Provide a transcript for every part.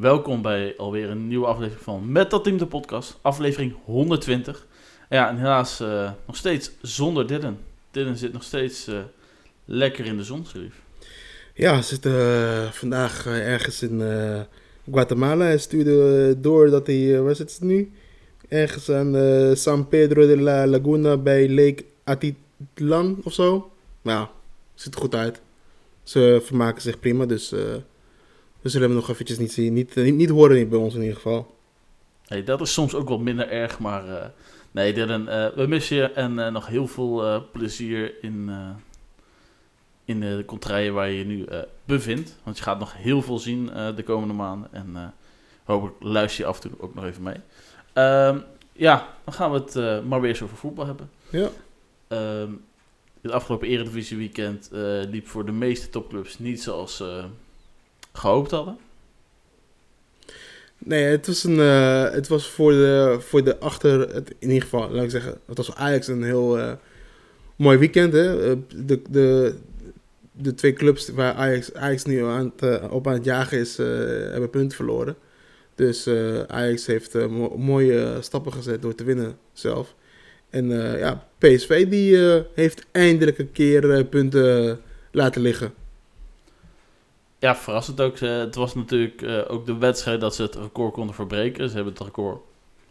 welkom bij alweer een nieuwe aflevering van Met dat Team de podcast, aflevering 120. Ja, en helaas uh, nog steeds zonder Dylan. Dylan zit nog steeds uh, lekker in de zon, Sharif. Ja, we zitten uh, vandaag ergens in Guatemala. Hij stuurde door dat hij, waar zit het nu? Ergens aan San Pedro de la Laguna bij Lake Atitlan of zo. Nou, ziet er goed uit. Ze vermaken zich prima, dus we zullen hem nog eventjes niet zien. Niet, niet, niet horen bij ons in ieder geval. Hey, dat is soms ook wel minder erg, maar uh, nee, Dylan, uh, we missen je en uh, nog heel veel plezier in, in de contraien waar je je nu bevindt. Want je gaat nog heel veel zien de komende maanden en hopelijk luister je af en toe ook nog even mee. Um, ja, dan gaan we het maar weer eens over voetbal hebben. Ja. Um, het afgelopen Eredivisie weekend liep voor de meeste topclubs niet zoals gehoopt hadden? Nee, het was, een, uh, het was voor de, voor de achter, het, in ieder geval, laat ik zeggen, het was Ajax een heel uh, mooi weekend. Hè? Eh, de, de, de twee clubs waar Ajax, Ajax nu aan het, op aan het jagen is, hebben punten verloren. Dus Ajax heeft mo mooie stappen gezet door te winnen zelf. En ja, PSV die heeft eindelijk een keer punten laten liggen ja, verrassend ook. Eh, het was natuurlijk uh, ook de wedstrijd dat ze het record konden verbreken. Ze hebben het record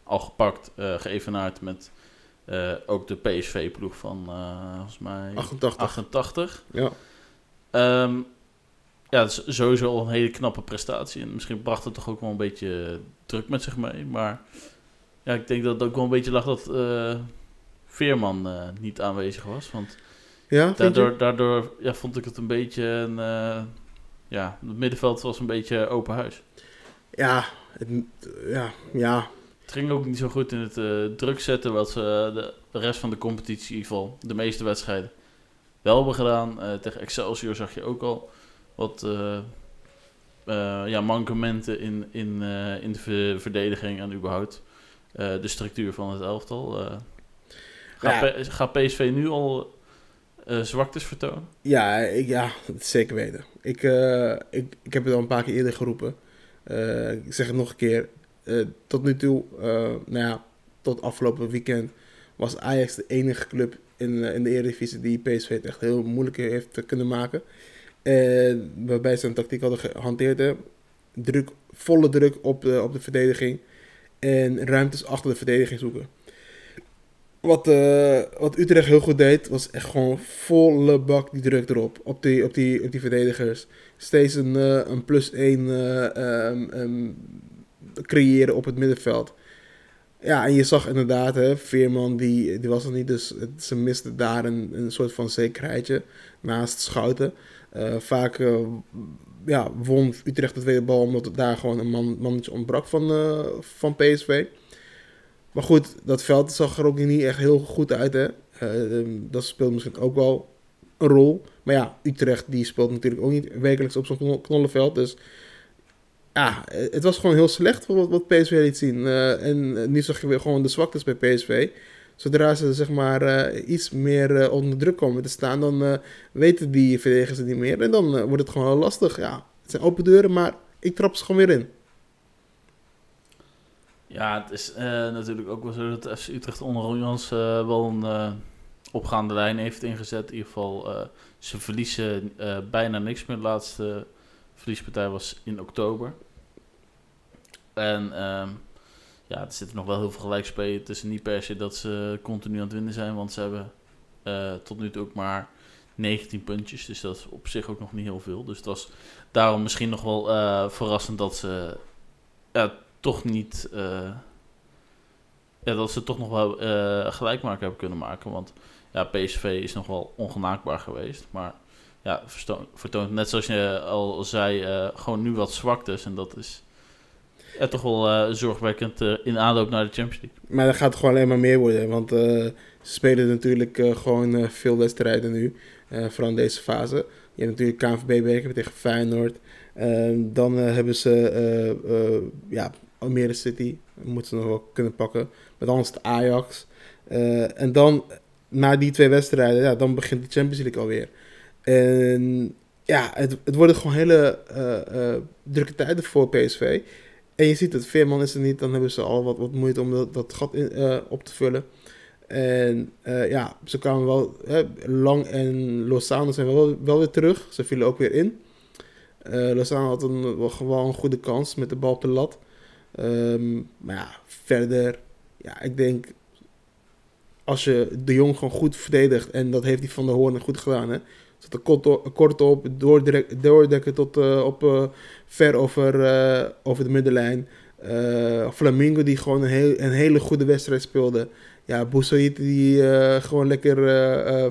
al gepakt, uh, geëvenaard met uh, ook de PSV-ploeg van volgens mij 88. 88. Ja. Um, ja, dat is sowieso al een hele knappe prestatie. En misschien bracht het toch ook wel een beetje druk met zich mee. Maar ja, ik denk dat het ook wel een beetje lag dat Veerman niet aanwezig was. Want ja, daardoor, daardoor ja, vond ik het een beetje een ja, het middenveld was een beetje open huis. Ja, het, ja, ja. Het ging ook niet zo goed in het uh, druk zetten wat ze de rest van de competitie, in ieder geval de meeste wedstrijden, wel hebben gedaan. Uh, tegen Excelsior zag je ook al wat uh, ja, mankementen in, in, in de verdediging en überhaupt de structuur van het elftal. Gaat, ja. gaat PSV nu al uh, zwaktes vertonen? Ja, ja, dat zeker weten. Ik, uh, ik, ik heb het al een paar keer eerder geroepen. Uh, ik zeg het nog een keer. tot nu toe, nou ja, tot afgelopen weekend was Ajax de enige club in, in de Eredivisie die PSV het echt heel moeilijk heeft kunnen maken. waarbij ze een tactiek hadden gehanteerd. Druk, volle druk op de, op de verdediging. En ruimtes achter de verdediging zoeken. Wat, uh, wat Utrecht heel goed deed, was echt gewoon volle bak die druk erop. Op die, op die, op die verdedigers. Steeds een, uh, een plus 1 uh, um, um, creëren op het middenveld. Ja, en je zag inderdaad, hè, Veerman die, die was er niet, dus het, ze misten daar een, een soort van zekerheidje naast Schouten. vaak ja, won Utrecht de tweede bal omdat daar gewoon een man, mannetje ontbrak van, van PSV. Maar goed, dat veld zag er ook niet echt heel goed uit. Hè? Uh, dat speelt misschien ook wel een rol. Maar ja, Utrecht die speelt natuurlijk ook niet wekelijks op zo'n knollenveld. Dus ja, het was gewoon heel slecht wat, wat PSV liet zien. Uh, en nu zag je weer gewoon de zwaktes bij PSV. Zodra ze zeg maar iets meer onder druk komen te staan, dan weten die verdedigers het niet meer. En dan wordt het gewoon lastig. Ja, het zijn open deuren, maar ik trap ze gewoon weer in. Ja, het is uh, natuurlijk ook wel zo dat FC Utrecht onder Jans uh, wel een uh, opgaande lijn heeft ingezet. In ieder geval, ze verliezen bijna niks meer. De laatste verliespartij was in oktober. En ehm, ja, er zitten nog wel heel veel gelijkspelen. Is niet per se dat ze continu aan het winnen zijn, want ze hebben tot nu toe ook maar 19 puntjes. Dus dat is op zich ook nog niet heel veel. Dus het was daarom misschien nog wel verrassend dat ze toch niet. Uh, ja, dat ze toch nog wel uh, gelijkmaker hebben kunnen maken. Want ja, PSV is nog wel ongenaakbaar geweest. Maar ja, vertoont net zoals je al zei, uh, gewoon nu wat zwaktes. En dat is toch wel zorgwekkend in aanloop naar de Champions League. Maar dat gaat gewoon alleen maar meer worden. Want ze spelen natuurlijk gewoon veel wedstrijden nu. vooral in deze fase. Je hebt natuurlijk KNVB-beker tegen Feyenoord. dan hebben ze ja, Almere City. Moeten ze nog wel kunnen pakken. Met anders het Ajax. Uh, en dan, na die twee wedstrijden, ja, dan begint de Champions League alweer. En ja, het, het worden gewoon hele eh, eh, drukke tijden voor PSV. En je ziet het, Veerman is er niet, dan hebben ze al wat, wat moeite om dat, dat gat eh, op te vullen. En eh, ja, ze kwamen wel, hè, Lang en Lozano zijn wel, wel weer terug. Ze vielen ook weer in. Eh Lozano had een, wel gewoon een goede kans met de bal op de lat. Ehm, maar ja, verder, ja, ik denk als je de Jong gewoon goed verdedigt, en dat heeft hij van de Hoorn goed gedaan, hè. Zat er kort op, op doordekken tot eh, op, eh, ver over, eh, over de middenlijn. Flamingo die gewoon een, heel, een hele goede wedstrijd speelde. Ja, Boussaïd die gewoon lekker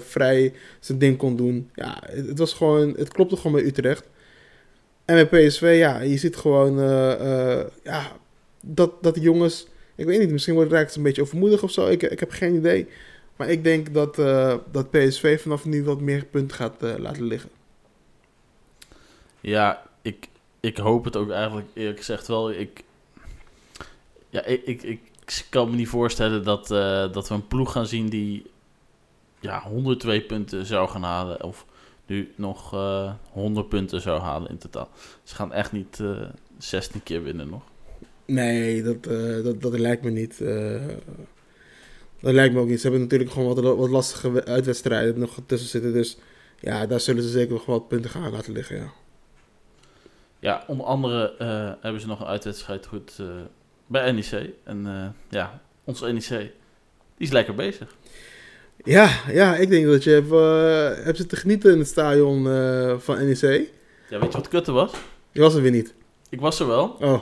vrij zijn ding kon doen. Ja, het, was gewoon, het klopte gewoon bij Utrecht. En bij PSV, ja, je ziet gewoon ja, dat, dat die jongens... Ik weet niet, misschien wordt het een beetje overmoedig of zo. Ik, ik heb geen idee. Maar ik denk dat, eh, dat PSV vanaf nu wat meer punten gaat eh, laten liggen. Ja, ik, ik hoop het ook eigenlijk eerlijk gezegd wel. Ik, ja, ik, ik, ik kan me niet voorstellen dat, eh, dat we een ploeg gaan zien die ja, 102 punten zou gaan halen. Of nu nog eh 100 punten zou halen in totaal. Ze gaan echt niet eh 16 keer winnen nog. Nee, dat, eh, dat, dat lijkt me niet. eh, dat lijkt me ook niet. Ze hebben natuurlijk gewoon wat, wat lastige we- uitwedstrijden nog tussen zitten. Dus ja, daar zullen ze zeker nog wat punten gaan laten liggen. Ja. Ja, onder andere eh, hebben ze nog een uitwedstrijd goed bij NEC. En ja, ons NEC, die is lekker bezig. Ja, ja, ik denk dat je hebt, hebt zitten genieten in het stadion van NEC. Ja, weet je wat kutte was? Je was er weer niet. Ik was er wel, Oh,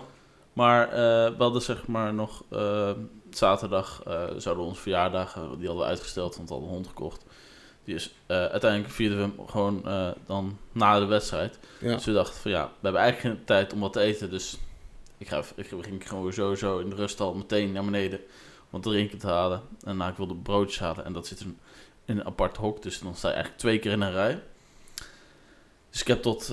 maar eh, we hadden zeg maar nog eh, zaterdag eh, zouden we onze verjaardag, eh, die hadden we uitgesteld, want we hadden een hond gekocht. Die is, eh, uiteindelijk vierden we hem gewoon dan na de wedstrijd. ja. Dus we dachten van ja, we hebben eigenlijk geen tijd om wat te eten. Dus ik, ga, ik ging gewoon sowieso in de rust al meteen naar beneden om wat drinken te halen. En nou, ik wilde broodjes halen en dat zit in, in een apart hok. Dus dan sta je eigenlijk twee keer in een rij. Dus ik heb tot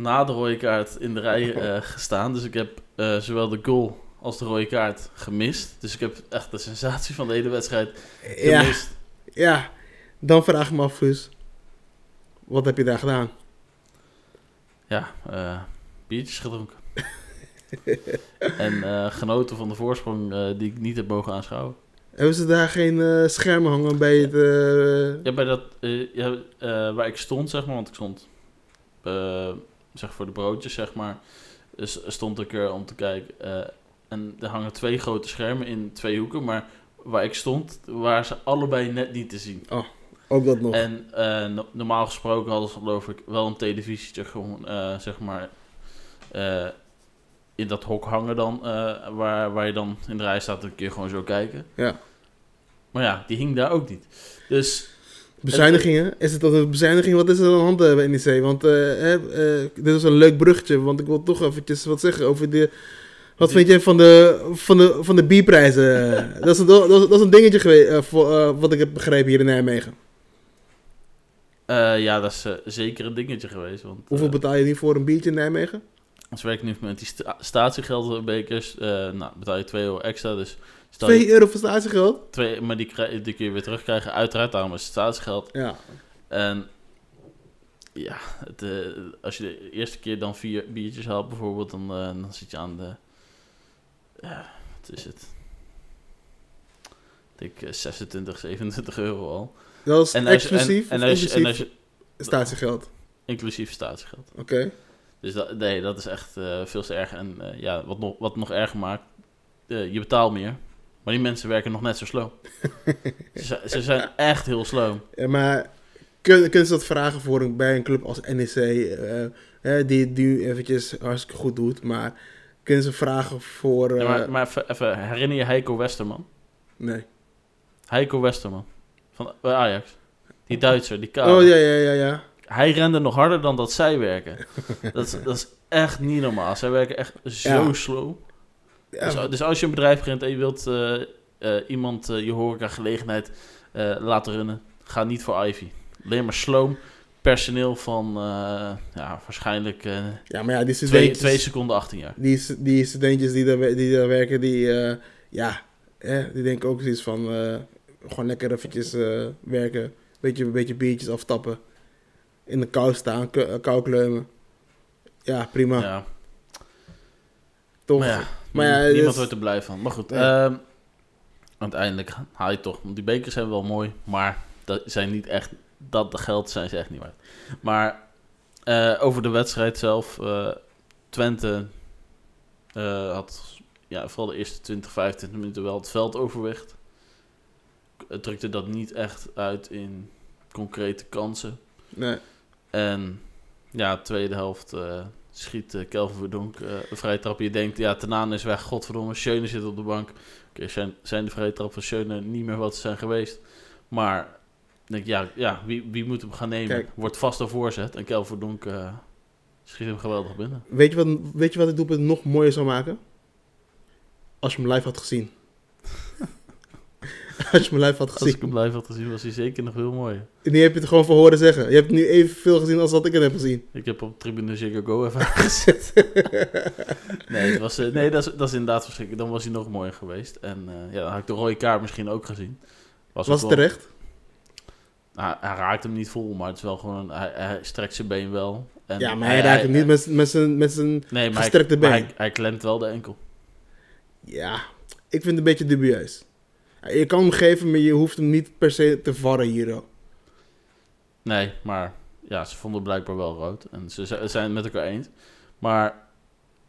na de rode kaart in de rij eh, gestaan. Dus ik heb eh, zowel de goal als de rode kaart gemist. Dus ik heb echt de sensatie van de hele wedstrijd Ja, gemist. ja, dan vraag ik me af, Fus. Wat heb je daar gedaan? Ja, eh, biertjes gedronken. en genoten van de voorsprong die ik niet heb mogen aanschouwen. Hebben ze daar geen eh, schermen hangen bij het... Ja, bij dat, ja, waar ik stond, zeg maar, want ik stond zeg voor de broodjes, zeg maar, dus stond ik er om te kijken. eh, en er hangen twee grote schermen in twee hoeken, maar waar ik stond, waren ze allebei net niet te zien. Ook dat nog. En eh, no- normaal gesproken hadden ze geloof ik wel een televisietje gewoon, eh, zeg maar, in dat hok hangen dan, waar, waar je dan in de rij staat en een keer gewoon zo kijken. Ja. Maar ja, die hing daar ook niet. Dus Bezuinigingen? Is het dat een bezuiniging? Wat is er aan de hand eh, bij NEC? Want eh, eh, dit is een leuk bruggetje, want ik wil toch eventjes wat zeggen over de... Wat vind jij van de, van de, van de bierprijzen? dat, is een, dat, is, dat is een dingetje geweest, voor, wat ik heb begrepen hier in Nijmegen. ja, dat is zeker een dingetje geweest. Want, Hoeveel betaal je nu voor een biertje in Nijmegen? Ze werken nu met die sta statiegeldbekers. nou, betaal je 2 euro extra. Dus stel 2 je euro voor statiegeld? twee, maar die, krijg- die kun je weer terugkrijgen. Uiteraard, daarom is het statiegeld. Ja. En ja, het, eh, als je de eerste keer dan vier biertjes haalt bijvoorbeeld, dan, eh, dan zit je aan de... Ja, wat is het? Ik denk eh, 26, 27 euro al. Dat is En exclusief en, en, als je, en inclusief als je, statiegeld? inclusief statiegeld. Oké. Dus dat, nee, dat is echt eh, veel te erg. En eh, ja, wat nog, wat nog erger maakt, eh, je betaalt meer. Maar die mensen werken nog net zo slow. ze, zijn- ze zijn echt heel slow. Ja, maar kun, kunnen ze dat vragen voor een, bij een club als NEC, eh, hè, die, die eventjes hartstikke goed doet, maar kunnen ze vragen voor... Ja, eh, maar maar even, even, herinner je Heiko Westerman? nee. Heiko Westerman van bij Ajax. Die Duitser, die kale. Oh ja, ja, ja, ja. Hij rende nog harder dan dat zij werken. dat, is, dat is echt niet normaal. Zij werken echt zo Ja. slow. Dus, dus als je een bedrijf begint en je wilt eh, eh, iemand eh, je horeca gelegenheid eh, laten runnen, ga niet voor Ivy. Alleen maar sloom. Personeel van ja, waarschijnlijk ja, maar ja, die twee, twee seconden 18 jaar. die, die studentjes die daar, die daar werken, die, ja, hè, die denken ook zoiets van, gewoon lekker eventjes werken, beetje, beetje biertjes aftappen. in de kou staan, kou kleumen. Ja, prima. Ja, Toch? maar ja, Maar ja, niemand dus- wordt er blij van. Maar goed, Ja. ehm, uiteindelijk haal je toch. Want die bekers zijn wel mooi, maar dat zijn niet echt. Dat de geld zijn ze echt niet waard. Maar eh, over de wedstrijd zelf. eh, Twente eh, had ja, vooral de eerste 20, 25 minuten wel het veld overwicht. Het drukte dat niet echt uit in concrete kansen. Nee. En ja, tweede helft schiet eh, Kelvin Verdonk eh, een vrije trap. Je denkt, ja, Tenane is weg, godverdomme, Schöne zit op de bank. Oké, zijn, zijn de vrije trap van Schöne niet meer wat ze zijn geweest. Maar denk, ja, ja wie, wie moet hem gaan nemen? Kijk. Wordt vast een voorzet en Kelvin Verdonk eh, schiet hem geweldig binnen. Weet je, wat, weet je wat het doelpunt nog mooier zou maken? Als je hem live had gezien. Als je hem live had Als ik gezien. hem live had gezien, was hij zeker nog veel mooier. Nu heb je het gewoon voor horen zeggen. Je hebt nu evenveel gezien als wat ik het heb gezien. Ik heb op tribune Ziggo Go even aangezet. nee, het was, eh, nee dat, is, dat is inderdaad verschrikkelijk. Dan was hij nog mooier geweest. En eh, ja, dan had ik de rode kaart misschien ook gezien. Was, Was het wel- terecht? Hij, hij raakt hem niet vol, maar het is wel gewoon... Hij, hij strekt zijn been wel. En Ja, maar hij raakt hem niet met, met zijn... Met zijn Nee, maar, gestrekte hij, maar been. hij, hij klemt wel de enkel. ja, ik vind het een beetje dubieus. Je kan hem geven, maar je hoeft hem niet per se te varren hier. ook. Nee, maar ja, ze vonden blijkbaar wel rood. En ze zi- zijn het met elkaar eens. Maar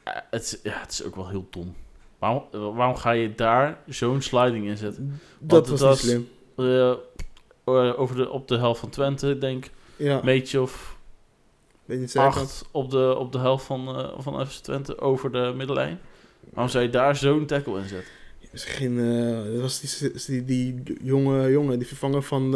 eh, het, is- ja, het is ook wel heel dom. Waarom, waarom ga je daar zo'n sliding in zetten? Dat was was- niet slim. Eh, eh, over de, op de helft van Twente, ik denk Ja, een beetje of weet acht op de, op de helft van, van FC Twente over de middellijn. Waarom zou je daar zo'n tackle in zetten? Misschien eh, dat was die, die, die jonge jongen, die vervanger van...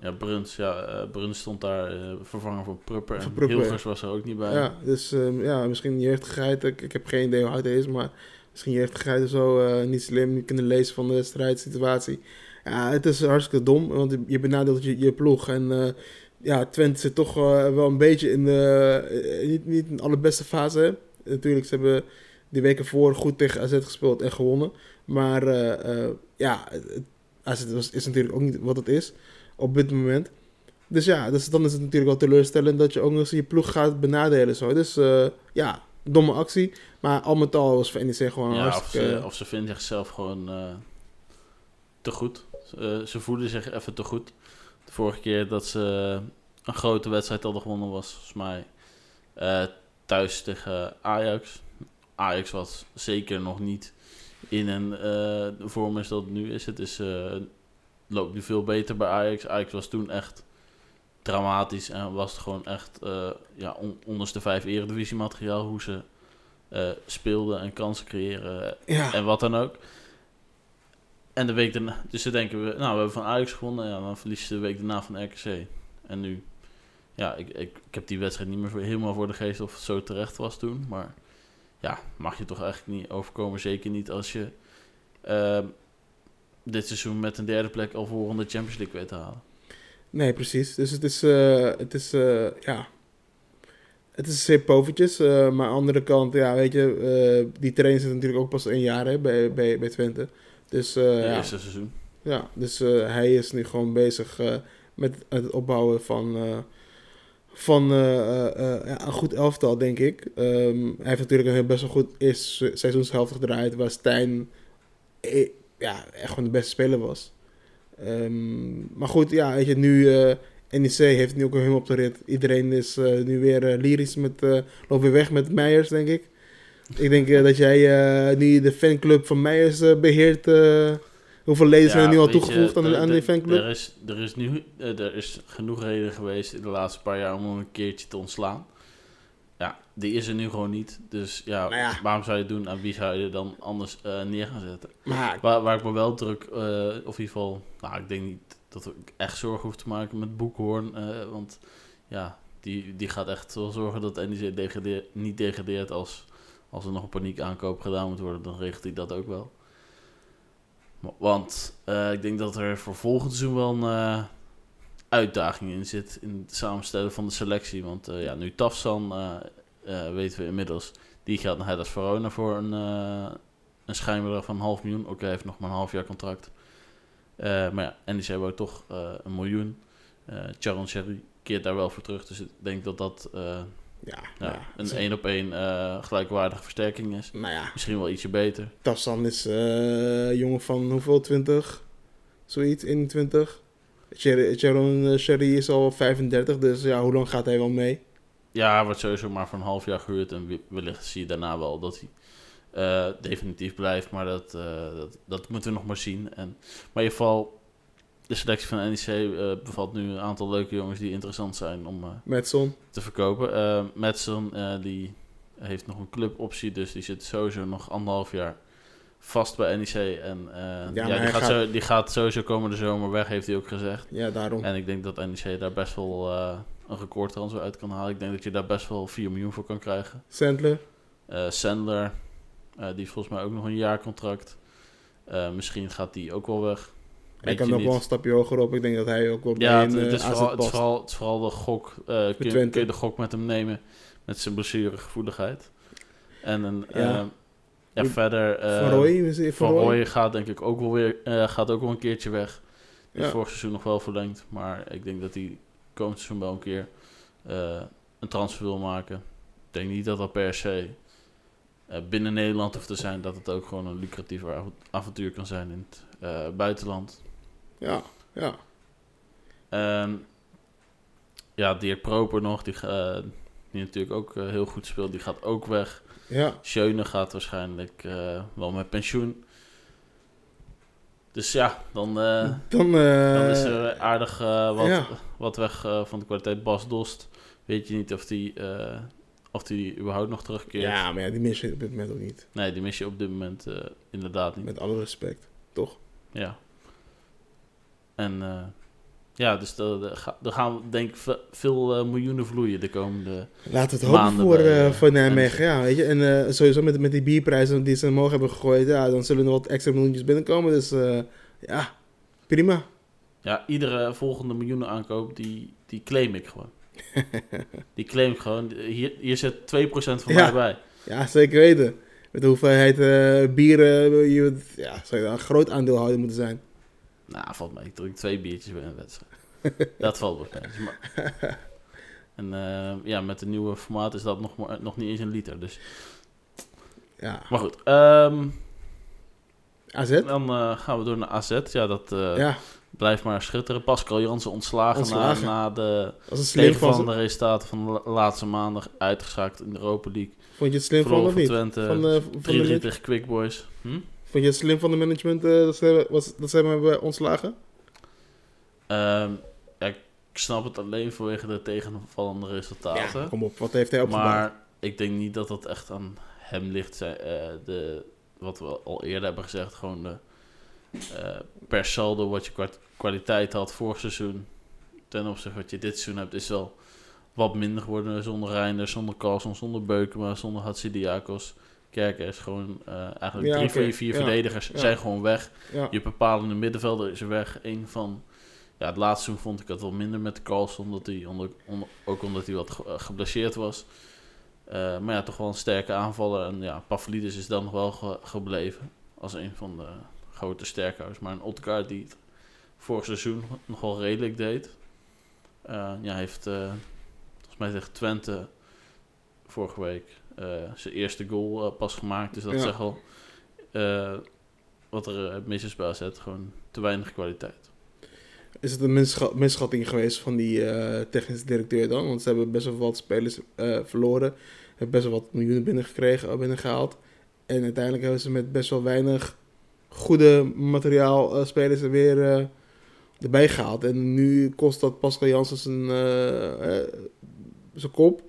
Ja, Bruns, ja, eh, Bruns stond daar eh, vervangen voor Prupper. En Hilgers was er ook niet bij. Ja, dus ehm, ja, misschien jeugdigheid. Ik, ik heb geen idee hoe oud hij is, maar misschien jeugdigheid of zo. niet slim, niet kunnen lezen van de strijdssituatie. Ja, het is hartstikke dom, want je benadeelt je, je ploeg. En ja, Twente zit toch wel een beetje in de, niet, niet in de allerbeste fase. Natuurlijk, ze hebben die weken voor goed tegen AZ gespeeld en gewonnen. Maar eh, eh, ja, het- is natuurlijk ook niet wat het is op dit moment. Dus ja, dus dan is het natuurlijk wel teleurstellend dat je ook nog eens je ploeg gaat benadelen. Zo. Dus eh, ja, domme actie. Maar al met al was NEC gewoon Ja, of, hartstikke... ze, of ze vinden zichzelf gewoon te goed. Ze voelen zich even te goed. De vorige keer dat ze een grote wedstrijd hadden gewonnen was volgens mij thuis tegen Ajax. Ajax was zeker nog niet in een eh, vorm is dat het nu is. Het is, eh, loopt nu veel beter bij Ajax. Ajax was toen echt dramatisch en was het gewoon echt eh ja, on, onderste vijf eredivisie materiaal hoe ze speelden en kansen creëren ja, en wat dan ook. En de week daarna, dus dan denken we, nou, we hebben van Ajax gewonnen, ja, dan verlies je de week daarna van RKC. En nu, ja, ik, ik, ik heb die wedstrijd niet meer voor- helemaal voor de geest of het zo terecht was toen, maar ja, mag je toch eigenlijk niet overkomen, zeker niet als je ehm, dit seizoen met een derde plek al voor de Champions League weet te halen. nee, precies. Dus het is, eh, het is eh, ja... Het is zeer povertjes, eh, maar aan de andere kant, ja, weet je, die trainer zit natuurlijk ook pas een jaar hè, bij, bij, bij Twente. Dus Het ja, eerste seizoen. Ja, dus hij is nu gewoon bezig met het opbouwen van, van eh, eh, eh, een goed elftal, denk ik. Ehm, hij heeft natuurlijk een best wel goed eerste se- seizoenshelft gedraaid, waar Stijn ja, echt gewoon de beste speler was. Ehm, maar goed, ja, weet je, nu NEC heeft nu ook helemaal op de rit. Iedereen is nu weer lyrisch met, loopt weer weg met Meijers, denk ik. Ik denk dat jij nu de fanclub van Meijers eh, beheert. Hoeveel leden zijn er nu al je, toegevoegd aan, de, aan er- fanclub? Er is, er, is nu, eh, er is genoeg reden geweest in de laatste paar jaar om hem een keertje te ontslaan. Ja, die is er nu gewoon niet. Dus ja, Nou ja. waarom zou je het doen? Aan wie zou je er dan anders eh, neer gaan zetten? Maar Waar, waar ik me wel druk, eh, of in ieder geval, nou, ik denk niet dat ik echt zorgen hoef te maken met Boekhoorn. want ja, die, die gaat echt wel zorgen dat NEC degradeer, niet degradeert als, als er nog een paniek aankoop gedaan moet worden. Dan regelt hij dat ook wel. Want eh, ik denk dat er voor volgend seizoen wel een eh, uitdaging in zit in het samenstellen van de selectie. Want eh, ja, nu Tafsan, weten we inmiddels, die gaat naar Hellas Verona voor een, een schijnbedrag van een half miljoen. Oké, hij heeft nog maar een half jaar contract. Maar ja, NEC wou toch eh, een miljoen. Charon Sherry keert daar wel voor terug. Dus ik denk dat dat Ja, ja, nou ja, een één op één eh, gelijkwaardige versterking is. Nou ja, Misschien wel ietsje beter. Tassan is eh jongen van hoeveel? 20? Zoiets, 21. Sherry- Sharon eh, Sherry is al 35, dus ja, hoe lang gaat hij wel mee? Ja, hij wordt sowieso maar voor een half jaar gehuurd. En wellicht zie je daarna wel dat hij definitief blijft. Maar dat, dat, dat moeten we nog maar zien. En, maar in ieder geval, de selectie van NEC eh, bevat nu een aantal leuke jongens die interessant zijn om Metson. te verkopen. Madsen, eh, die heeft nog een cluboptie. Dus die zit sowieso nog anderhalf jaar vast bij NEC. En ja, die, gaat gaat- Zo, die gaat sowieso komende zomer weg, heeft hij ook gezegd. Ja, daarom. En ik denk dat NEC daar best wel een recordtransfer uit kan halen. Ik denk dat je daar best wel 4 miljoen voor kan krijgen. Sandler. Sandler, die heeft volgens mij ook nog een jaarcontract. Eh, misschien gaat die ook wel weg. Hij kan nog niet. wel een stapje hoger op. Ik denk dat hij ook wel Ja, bij het, een het, eh, is AZ vooral, het, is vooral, het is vooral de gok. eh, kun, je, Twente. kun je de gok met hem nemen met zijn blessuregevoeligheid. En een, Ja. ja. ja, verder... eh, Van Roy, Van gaat denk ik ook wel weer eh, gaat ook wel een keertje weg. Ja. vorig seizoen nog wel verlengd. Maar ik denk dat hij komend seizoen wel een keer eh, een transfer wil maken. Ik denk niet dat dat per se eh, binnen Nederland hoeft te zijn. Dat het ook gewoon een lucratiever av- avontuur kan zijn in het eh, buitenland. Ja, ja. Ehm, ja, Dirk Proper nog. Die, ga- die natuurlijk ook eh, heel goed speelt. Die gaat ook weg. Ja, Schöne gaat waarschijnlijk eh, wel met pensioen. Dus ja, dan, dan... dan is er aardig wat, ja. wat weg van de kwaliteit. Bas Dost, weet je niet of die, of die überhaupt nog terugkeert. Ja, maar ja, die mis je op dit moment ook niet. Nee, die mis je op dit moment inderdaad niet. Met alle respect. Toch? Ja. En eh, ja, dus er gaan denk ik ve- veel eh, miljoenen vloeien de komende... We het hopen voor, bij, eh, voor Nijmegen. Ja, weet je. En sowieso met, met die bierprijzen die ze omhoog hebben gegooid. Ja, dan zullen er wat extra miljoentjes binnenkomen. Dus ja, prima. Ja, iedere volgende miljoenen aankoop, die, die claim ik gewoon. die claim ik gewoon. Hier, hier zit 2% van Ja. mij bij. Ja, zeker weten. Met de hoeveelheid bieren, je, ja, zou je een groot aandeelhouder moeten zijn. Nou, valt mij. Ik drink twee biertjes bij een wedstrijd. dat valt wel mee. Maar... En eh, ja, met de nieuwe formaat is dat nog, maar, nog niet eens een liter. Dus. Ja, Maar goed, ehm, AZ? dan eh, gaan we door naar AZ. Ja, dat eh, ja, blijft maar schitteren. Pascal Jansen ontslagen, Ontslagen. Na, na de slim van ze. resultaten van de la- laatste maandag uitgeschakeld in de Europa League. Vond je het slim van of niet? Twente, Van, de, van, de, 3-3 man- tegen Quick Boys. Hm? Vond je het slim van de management eh, dat, ze, was, dat ze hem hebben ontslagen? Ehm, ja, ik snap het alleen vanwege de tegenvallende resultaten. Ja, kom op. Wat heeft hij opgebouwd? maar ik denk niet dat dat echt aan hem ligt. Zij- eh, de, wat we al eerder hebben gezegd, gewoon de, eh, per saldo wat je kwa- kwaliteit had vorig seizoen ten opzichte wat je dit seizoen hebt, is wel wat minder geworden zonder Reinders, zonder Carlson, zonder Beukema, zonder Hatsidiakos. Kerken is gewoon eh, eigenlijk Ja, drie oké. van je vier Ja. verdedigers Ja. zijn gewoon weg. Je bepalende middenvelder is er weg. Een van. Ja, het laatste seizoen vond ik het wel minder met Carlson. Omdat hij onder, onder- ook omdat hij wat ge- eh, geblesseerd was. Eh, maar ja, toch wel een sterke aanvaller. En ja, Pavlidis is dan nog wel ge- gebleven. Als een van de grote sterkhouders. Maar een Otkaart die het vorig seizoen nog wel redelijk deed. Eh, ja, heeft volgens mij tegen Twente vorige week zijn eerste goal eh, pas gemaakt. Dus dat Ja. zegt al eh, wat er eh, mis is bij AZ. Gewoon te weinig kwaliteit. Is het een misscha- misschatting geweest van die eh technische directeur dan? Want ze hebben best wel wat spelers eh, verloren. Hebben best wel wat miljoenen binnengekregen, eh, binnengehaald. En uiteindelijk hebben ze met best wel weinig goede materiaal eh, spelers er weer eh, erbij gehaald. En nu kost dat Pascal Jansen zijn, eh, eh, zijn kop.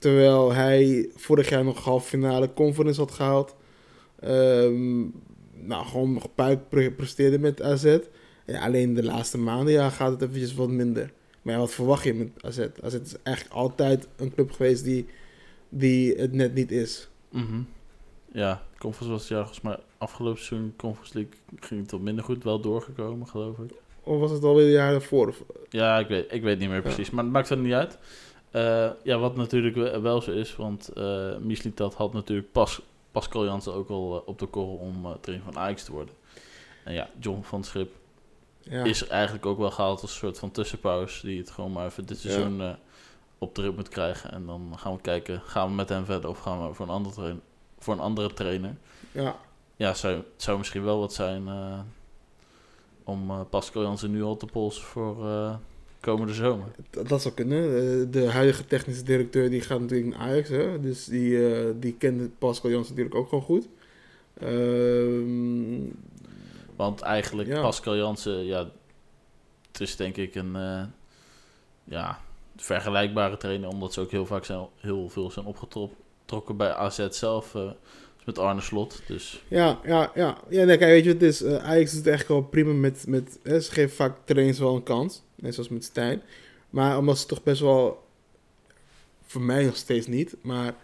Terwijl hij vorig jaar nog halve finale conference had gehaald. Ehm, nou, gewoon nog puik pre- presteerde met AZ. Ja, alleen de laatste maanden ja, gaat het eventjes wat minder. Maar ja, wat verwacht je met AZ? AZ is eigenlijk altijd een club geweest die, die het net niet is. Mhm. Ja, Conference was het jaar volgens mij afgelopen seizoen. Conference League ging het wat minder goed. Wel doorgekomen, geloof ik. Of was het alweer de jaren daarvoor? Ja, ik weet, ik weet niet meer precies. Maar het maakt er niet uit. Eh, ja, wat natuurlijk we- wel zo is. Want eh Mislitat had natuurlijk pas, Pascal Jansen ook al eh, op de korrel om trainer van Ajax te worden. En ja, John van Schip Ja. is eigenlijk ook wel gehaald als een soort van tussenpauze. Die het gewoon maar even dit Ja. seizoen op de rit moet krijgen. En dan gaan we kijken, gaan we met hem verder of gaan we voor een voor een andere trainer. ja. Ja, zou, het zou misschien wel wat zijn om Pascal Jansen nu al te polsen voor komende zomer. Dat, dat zou kunnen. Eh, de huidige technische directeur die gaat natuurlijk naar Ajax. Hè? Dus die, eh, die kende Pascal Jans natuurlijk ook gewoon goed. Ehm, Want eigenlijk Ja. Pascal Jansen, ja, het is denk ik een eh, ja, vergelijkbare trainer, omdat ze ook heel vaak zijn, heel veel zijn opgetrokken bij AZ zelf, met Arne Slot. Dus ja, ja, ja. ja nee, kijk, weet je wat het is? Ajax doet het echt wel prima met... met hè, ze geven vaak trainers wel een kans. Net zoals met Stijn. Maar omdat ze toch best wel... Voor mij nog steeds niet. Maar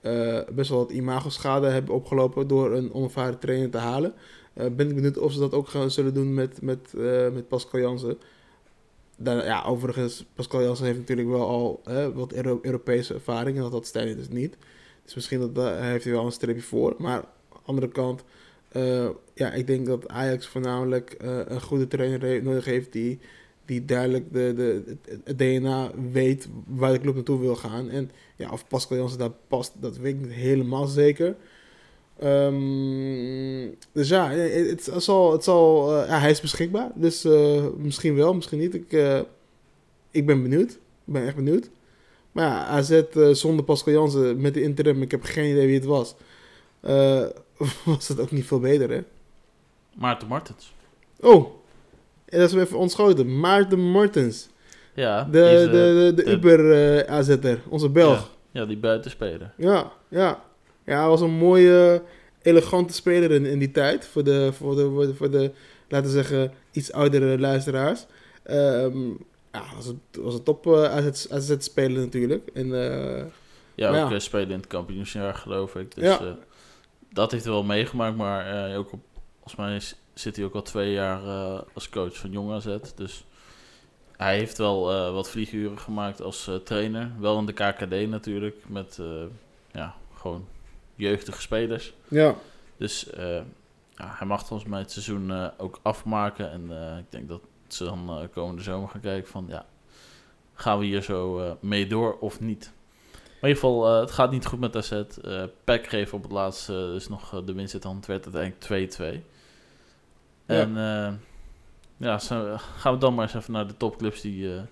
eh, best wel wat imago-schade hebben opgelopen... door een onervaren trainer te halen. eh, ben ik benieuwd of ze dat ook gaan zullen doen met, met, eh, met Pascal Jansen. Dan, ja, overigens, Pascal Jansen heeft natuurlijk wel al hè, wat Euro- Europese ervaring. En dat had Stijn dus niet. Dus misschien dat, heeft hij wel een streepje voor. Maar aan de andere kant, ja, ik denk dat Ajax voornamelijk een goede trainer nodig heeft die, die duidelijk de, de, het, DNA weet waar de club naartoe wil gaan. En ja, of Pascal Jansen daar past, dat weet ik niet helemaal zeker. Ehm, dus ja, het, het zal, het zal, eh, ja, hij is beschikbaar. Dus eh, misschien wel, misschien niet. Ik, eh, ik ben benieuwd. Ik ben echt benieuwd. Maar ja, AZ zonder Pascal Jansen met de interim, ik heb geen idee wie het was. was het ook niet veel beter, hè? Maarten Martens. Oh, en dat is even ontschoten. Maarten Martens. Ja, De, is, de, eh, de, de de- Uber eh onze Belg. Ja, ja, die buitenspeler. Ja, ja. Ja, hij was een mooie, elegante speler in, in die tijd. Voor de, voor, de, voor, de, voor de, laten we zeggen, iets oudere luisteraars. Ehm ja, was een, was een top eh, AZ, AZ-speler natuurlijk. En, Ja, ook ja. spelen in het kampioensjaar, geloof ik. Dus Ja. dat heeft hij wel meegemaakt, maar ook op, volgens mij is- zit hij ook al twee jaar eh, als coach van Jong AZ. Dus hij heeft wel eh, wat vlieguren gemaakt als eh, trainer. Wel in de KKD natuurlijk, met ja, gewoon jeugdige spelers. ja, Dus ja, hij mag volgens mij het seizoen ook afmaken. En ik denk dat ze dan komende zomer gaan kijken van... ja, gaan we hier zo mee door of niet? Maar in ieder geval, het gaat niet goed met AZ. Eh Peck kreeg op het laatste dus nog de winst in hand. Het werd uiteindelijk 2-2. En eh, ja, zo, gaan we dan maar eens even naar de topclubs die eh,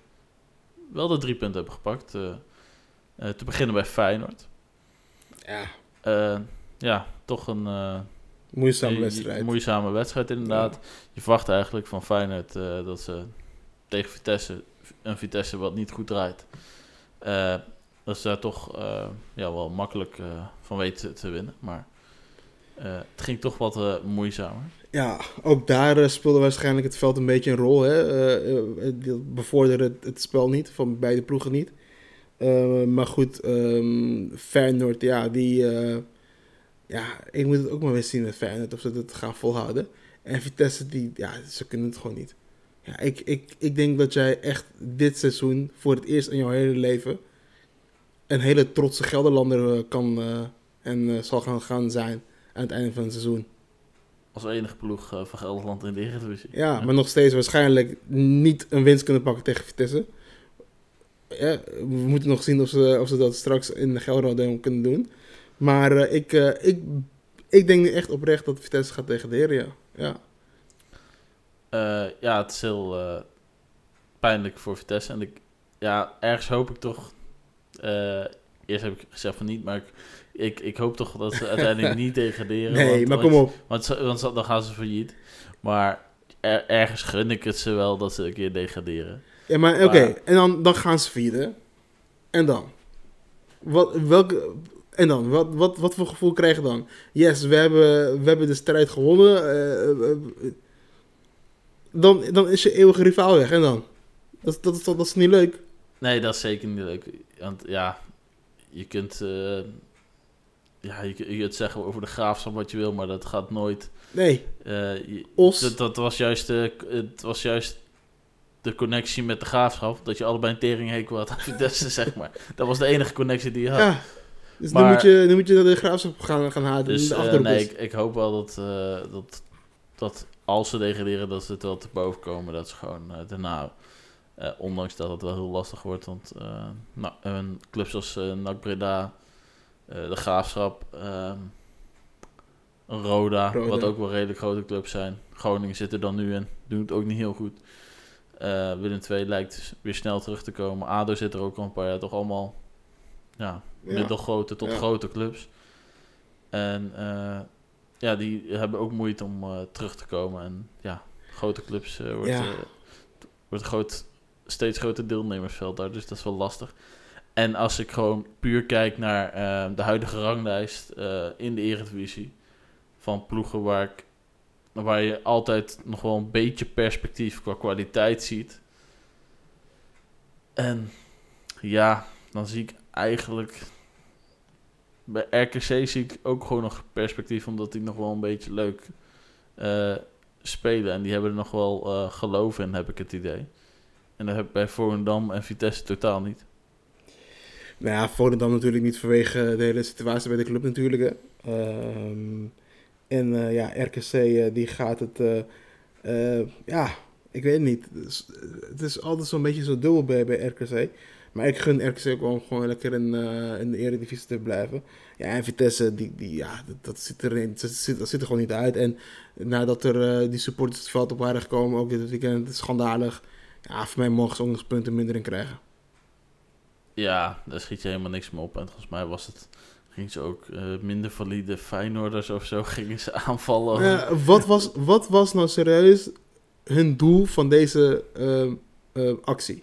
wel de drie punten hebben gepakt. Eh, te beginnen bij Feyenoord. ja, ja, toch een... moeizame een wedstrijd. moeizame wedstrijd inderdaad. Je verwacht eigenlijk van Feyenoord dat ze tegen Vitesse, een Vitesse wat niet goed draait, eh, dat ze daar toch ja, wel makkelijk van weten te winnen. Maar het ging toch wat eh, moeizamer. Ja, ook daar eh, speelde waarschijnlijk het veld een beetje een rol. Hè? Eh, eh, bevorderde het, het spel niet, van beide ploegen niet. Eh, maar goed, ehm Feyenoord, ja, die... eh, ja, ik moet het ook maar weer zien met Feyenoord, of ze het gaan volhouden. En Vitesse, die, ja, ze kunnen het gewoon niet. Ja, ik, ik, ik denk dat jij echt dit seizoen, voor het eerst in jouw hele leven... een hele trotse Gelderlander eh, kan eh, en eh, zal gaan, gaan zijn aan het einde van het seizoen. Als enige ploeg eh, van Gelderland in de Eredivisie. Ja, maar nog steeds waarschijnlijk niet een winst kunnen pakken tegen Vitesse. Ja, we moeten nog zien of ze, of ze dat straks in de Gelderland kunnen doen. Maar eh, ik, eh, ik, ik denk echt oprecht dat Vitesse gaat degraderen, ja. ja. Ja, het is heel pijnlijk voor Vitesse. En ik, ja, ergens hoop ik toch. Eerst heb ik gezegd van niet, maar ik, ik, ik hoop toch dat ze uiteindelijk niet degraderen. Nee, want, maar kom op. Want, want dan gaan ze failliet. Maar er- ergens gun ik het ze wel dat ze een keer degraderen. Ja, maar oké, en dan, dan gaan ze vieren. En dan? Wat, welke, en dan? Wat, wat, wat voor gevoel krijg je dan? Yes, we hebben, we hebben de strijd gewonnen. eh, eh, eh, dan, dan is je eeuwige rivaal weg. En dan? Dat, dat, toch- dat is niet leuk. Nee, dat is zeker niet leuk. Want ja, je kunt, eh, ja, je, je kunt zeggen over de graafschap wat je wil, maar dat gaat nooit. Nee. eh, je- Os. Dat, dat was juist de, het was juist de connectie met de graafschap. Dat je allebei een teringhekel had aan Vitesse, zeg maar. Dat was de enige connectie die je had. Ja. Dus nu, Maar- moet je, nu moet je naar de graafschap gaan, gaan halen. Dus de eh, nee, ik, ik hoop wel dat, eh, dat, dat als ze degraderen, dat ze het wel te boven komen. Dat is gewoon uh, daarna, uh, ondanks dat het wel heel lastig wordt. Want uh, nou, een clubs als uh, NAC Breda, de Graafschap, ehm, Roda, Roda, wat ook wel redelijk grote clubs zijn. Groningen zit er dan nu in, doen het ook niet heel goed. Willem II lijkt weer snel terug te komen. ADO zit er ook al een paar jaar, toch allemaal ja, ja. middelgrote tot ja. grote clubs. En ja, die hebben ook moeite om terug te komen. En ja, grote clubs wordt, ja. wordt groot, steeds groter deelnemersveld daar. Dus dat is wel lastig. En als ik gewoon puur kijk naar de huidige ranglijst in de Eredivisie... van ploegen waar, ik, waar je altijd nog wel een beetje perspectief qua kwaliteit ziet... En ja, dan zie ik eigenlijk bij RKC zie ik ook gewoon nog perspectief, omdat die nog wel een beetje leuk uh, spelen. En die hebben er nog wel uh, geloof in, heb ik het idee. En dat heb ik bij Volendam en Vitesse totaal niet. Nou ja, Volendam natuurlijk niet vanwege de hele situatie bij de club natuurlijk. Um, en uh, ja, RKC die gaat het... ja, ik weet het niet. Het is, het is altijd zo'n beetje zo dubbel bij, bij RKC. Maar ik gun RKC ook gewoon, gewoon lekker in, in de Eredivisie te blijven. Ja, en Vitesse, die, die, ja, dat, zit er, dat, zit, zit er gewoon niet uit. En nadat er die supporters het veld op waren gekomen, ook dit weekend, schandalig. Ja, voor mij mogen ze ook nog punten minder in krijgen. Ja, daar schiet je helemaal niks meer op. En volgens mij was het ging ze ook uh, minder valide Feyenoorders of zo gingen ze aanvallen. Uh, wat, was, wat was nou serieus hun doel van deze uh, actie? Ja,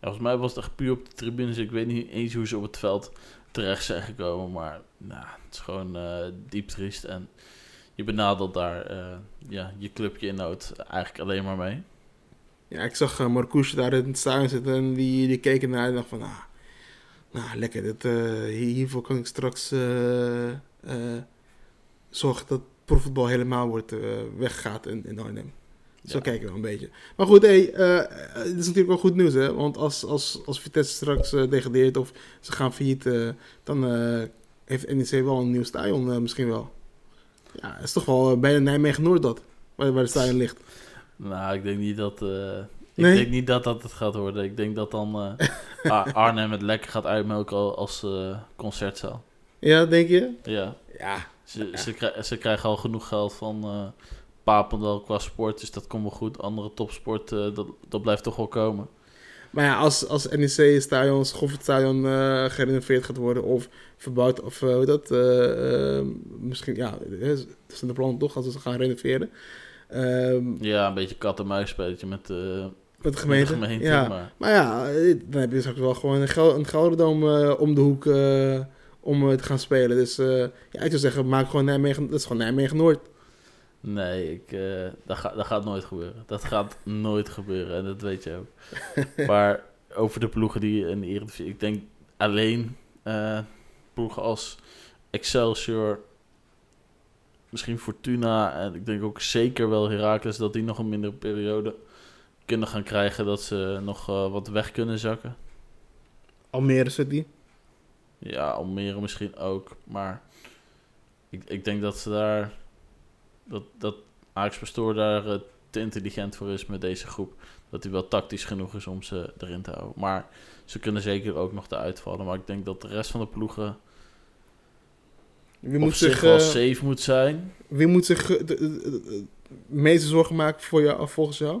volgens mij was het echt puur op de tribunes. Ik weet niet eens hoe ze op het veld terecht zijn gekomen. Maar nou, het is gewoon uh, diep triest. En je benadelt daar ja, je clubje in nood eigenlijk alleen maar mee. Ja, ik zag uh, Marcouche daar in het stadion zitten. En die, die keken naar en dacht van... Ah, nou, lekker. Dit, hiervoor kan ik straks zorgen dat profvoetbal helemaal wordt weggaat in, in Arnhem. Zo ja. kijken we een beetje. Maar goed, hey, uh, het is natuurlijk wel goed nieuws, hè? Want als, als, als Vitesse straks uh, degradeert of ze gaan failliet, uh, dan heeft NEC wel een nieuw stadion misschien wel. Ja, het is toch wel bijna Nijmegen-Noord dat, waar, waar het stadion ligt. Nou, ik denk niet dat... Ik nee? denk niet dat dat het gaat worden. Ik denk dat dan Arnhem het lekker gaat uitmelken als concertzaal. Ja, denk je? Ja. Ja. Ze, Ze, krijgen, ze krijgen al genoeg geld van Papendal qua sport, dus dat komt wel goed. Andere topsport, uh, dat, dat blijft toch wel komen. Maar ja, als, als NEC-stadion, Schoffertstadion uh, gerenoveerd gaat worden of verbouwd, of uh, hoe dat, uh, misschien, ja, dat is de plan toch, als ze gaan renoveren. Um, ja, een beetje kat-en-muis spelletje met, met de gemeente. Met de gemeente ja. Maar. maar. ja, dan heb je straks wel gewoon een, gel een Gelderdoom om de hoek om te gaan spelen. Dus ja, ik zou zeggen, maak gewoon Nijmegen, dat is gewoon Nijmegen-Noord. Nee, ik, dat, ga, dat gaat nooit gebeuren. Dat gaat nooit gebeuren en dat weet je ook. maar over de ploegen die in de Eredivisie... Ik denk alleen ploegen als Excelsior, misschien Fortuna... en ik denk ook zeker wel Heracles... dat die nog een mindere periode kunnen gaan krijgen... dat ze nog uh, wat weg kunnen zakken. Almere City? Ja, Almere misschien ook. Maar ik, ik denk dat ze daar dat, dat Ajax Pastoor daar uh, te intelligent voor is met deze groep. Dat hij wel tactisch genoeg is om ze erin te houden. Maar ze kunnen zeker ook nog eruit vallen. Maar ik denk dat de rest van de ploegen wie moet zich, wel uh, safe moet zijn. Wie moet zich de, de, de, meeste zorgen maken voor jou, volgens jou?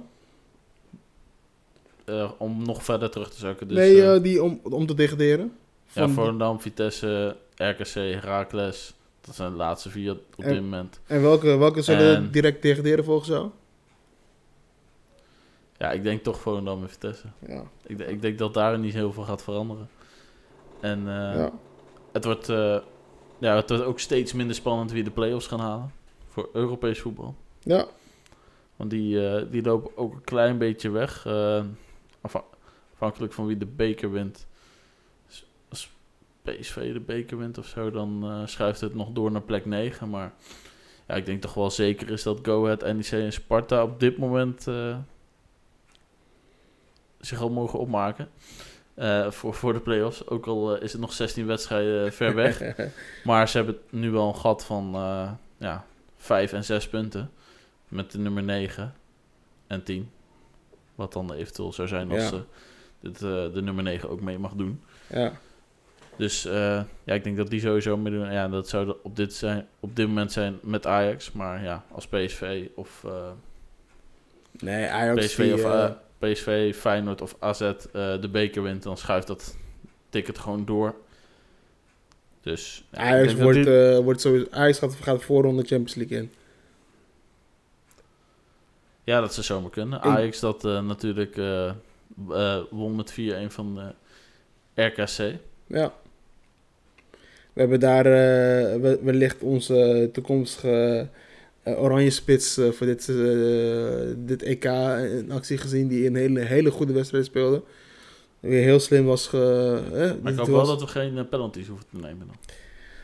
Uh, om nog verder terug te zakken. Dus, nee, die om, om te degraderen. Ja, Volendam, Vitesse, RKC, Heracles. Dat zijn de laatste vier op en, dit moment. En welke, welke zullen en, direct degraderen volgens jou? Ja, ik denk toch Volendam en Vitesse. Ja. Ik, ik, denk dat daar niet heel veel gaat veranderen. En uh, ja. het, wordt, uh, ja, het wordt ook steeds minder spannend wie de play-offs gaan halen. Voor Europees voetbal. Ja. Want die, uh, die lopen ook een klein beetje weg. afhankelijk van wie de beker wint. PSV de beker wint of zo, dan uh, schuift het nog door naar plek 9. Maar ja, ik denk toch wel zeker is dat Go Ahead, NEC en Sparta op dit moment zich al mogen opmaken. Uh, voor, voor de play-offs. Ook al is het nog 16 wedstrijden ver weg. maar ze hebben nu wel een gat van ja, 5 en 6 punten. met de nummer 9 en 10. Wat dan eventueel zou zijn als Ja. ze dit, eh, de nummer 9 ook mee mag doen. Ja. Dus eh, ja, ik denk dat die sowieso meedoen. Ja, dat zou op dit, zijn, op dit moment zijn met Ajax. Maar ja, als PSV of, eh, Nee, Ajax PSV, die, of eh, eh, PSV, Feyenoord of AZ eh, de beker wint, dan schuift dat ticket gewoon door. Dus ja, Ajax wordt, die- eh, wordt sowieso... Ajax gaat, gaat de voorronde Champions League in. ja, dat zou zomaar kunnen. Ajax dat eh, natuurlijk won met 4-1 van RKC. Ja. We hebben daar we- wellicht onze toekomstige oranje spits eh, voor dit, eh, dit EK in actie gezien. Die een hele, hele goede wedstrijd speelde. Weer heel slim was. Ge, eh, Maar ik hoop wel dat we geen eh, penalties hoeven te nemen dan.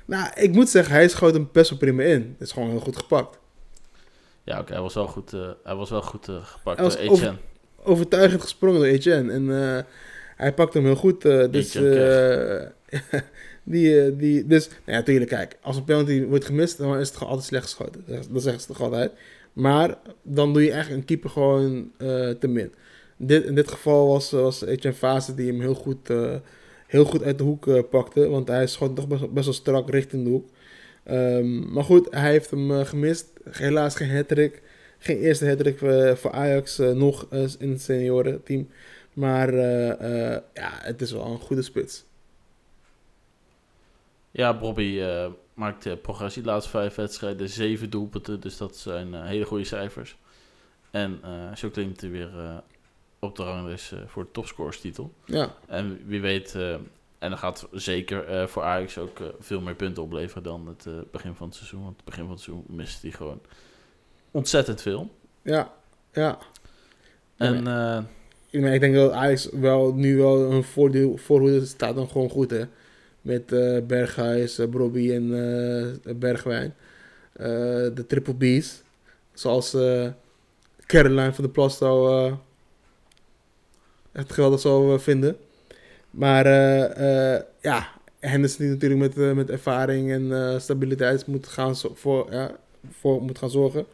Nou, ik moet zeggen, hij schoot hem best wel prima in. Het is gewoon heel goed gepakt. Ja, oké, hij was wel goed, eh, hij was wel goed eh, gepakt door over- Etienne. Overtuigend gesprongen door Etienne. En eh, hij pakt hem heel goed. eh, dus, eh, die, eh, die, dus, nou ja, natuurlijk, kijk. Als een penalty wordt gemist, dan is het gewoon altijd slecht geschoten. Dat zeggen ze toch altijd. Maar dan doe je eigenlijk een keeper gewoon eh, te min. Dit, in dit geval was, was Etienne Fase die hem heel goed, eh, heel goed uit de hoek pakte. Want hij schoot toch best, wel strak richting de hoek. Ehm, maar goed, hij heeft hem gemist. Helaas geen hat-trick. Geen eerste hat-trick voor Ajax nog in het seniorenteam. Maar ja, het is wel een goede spits. Ja, Bobby eh maakt eh, progressie. De laatste vijf wedstrijden, zeven doelpunten. Dus dat zijn eh, hele goede cijfers. En zo klimt hij weer op de ranglijst voor de topscorerstitel. Ja, En wie weet, en dat gaat zeker voor Ajax ook veel meer punten opleveren dan het begin van het seizoen. Want het begin van het seizoen mist hij gewoon ontzettend veel. ja, ja. En Ik, denk dat Ajax wel, nu wel een voordeel, voorhoede staat dan gewoon goed, hè. Met eh Berghuis, uh, en eh, Bergwijn. De triple B's. Zoals Caroline van de Plasto eh echt geweldig zou vinden. Maar ja, Henderson die natuurlijk met, met ervaring en stabiliteit moet gaan, voor, ja, voor moet gaan zorgen.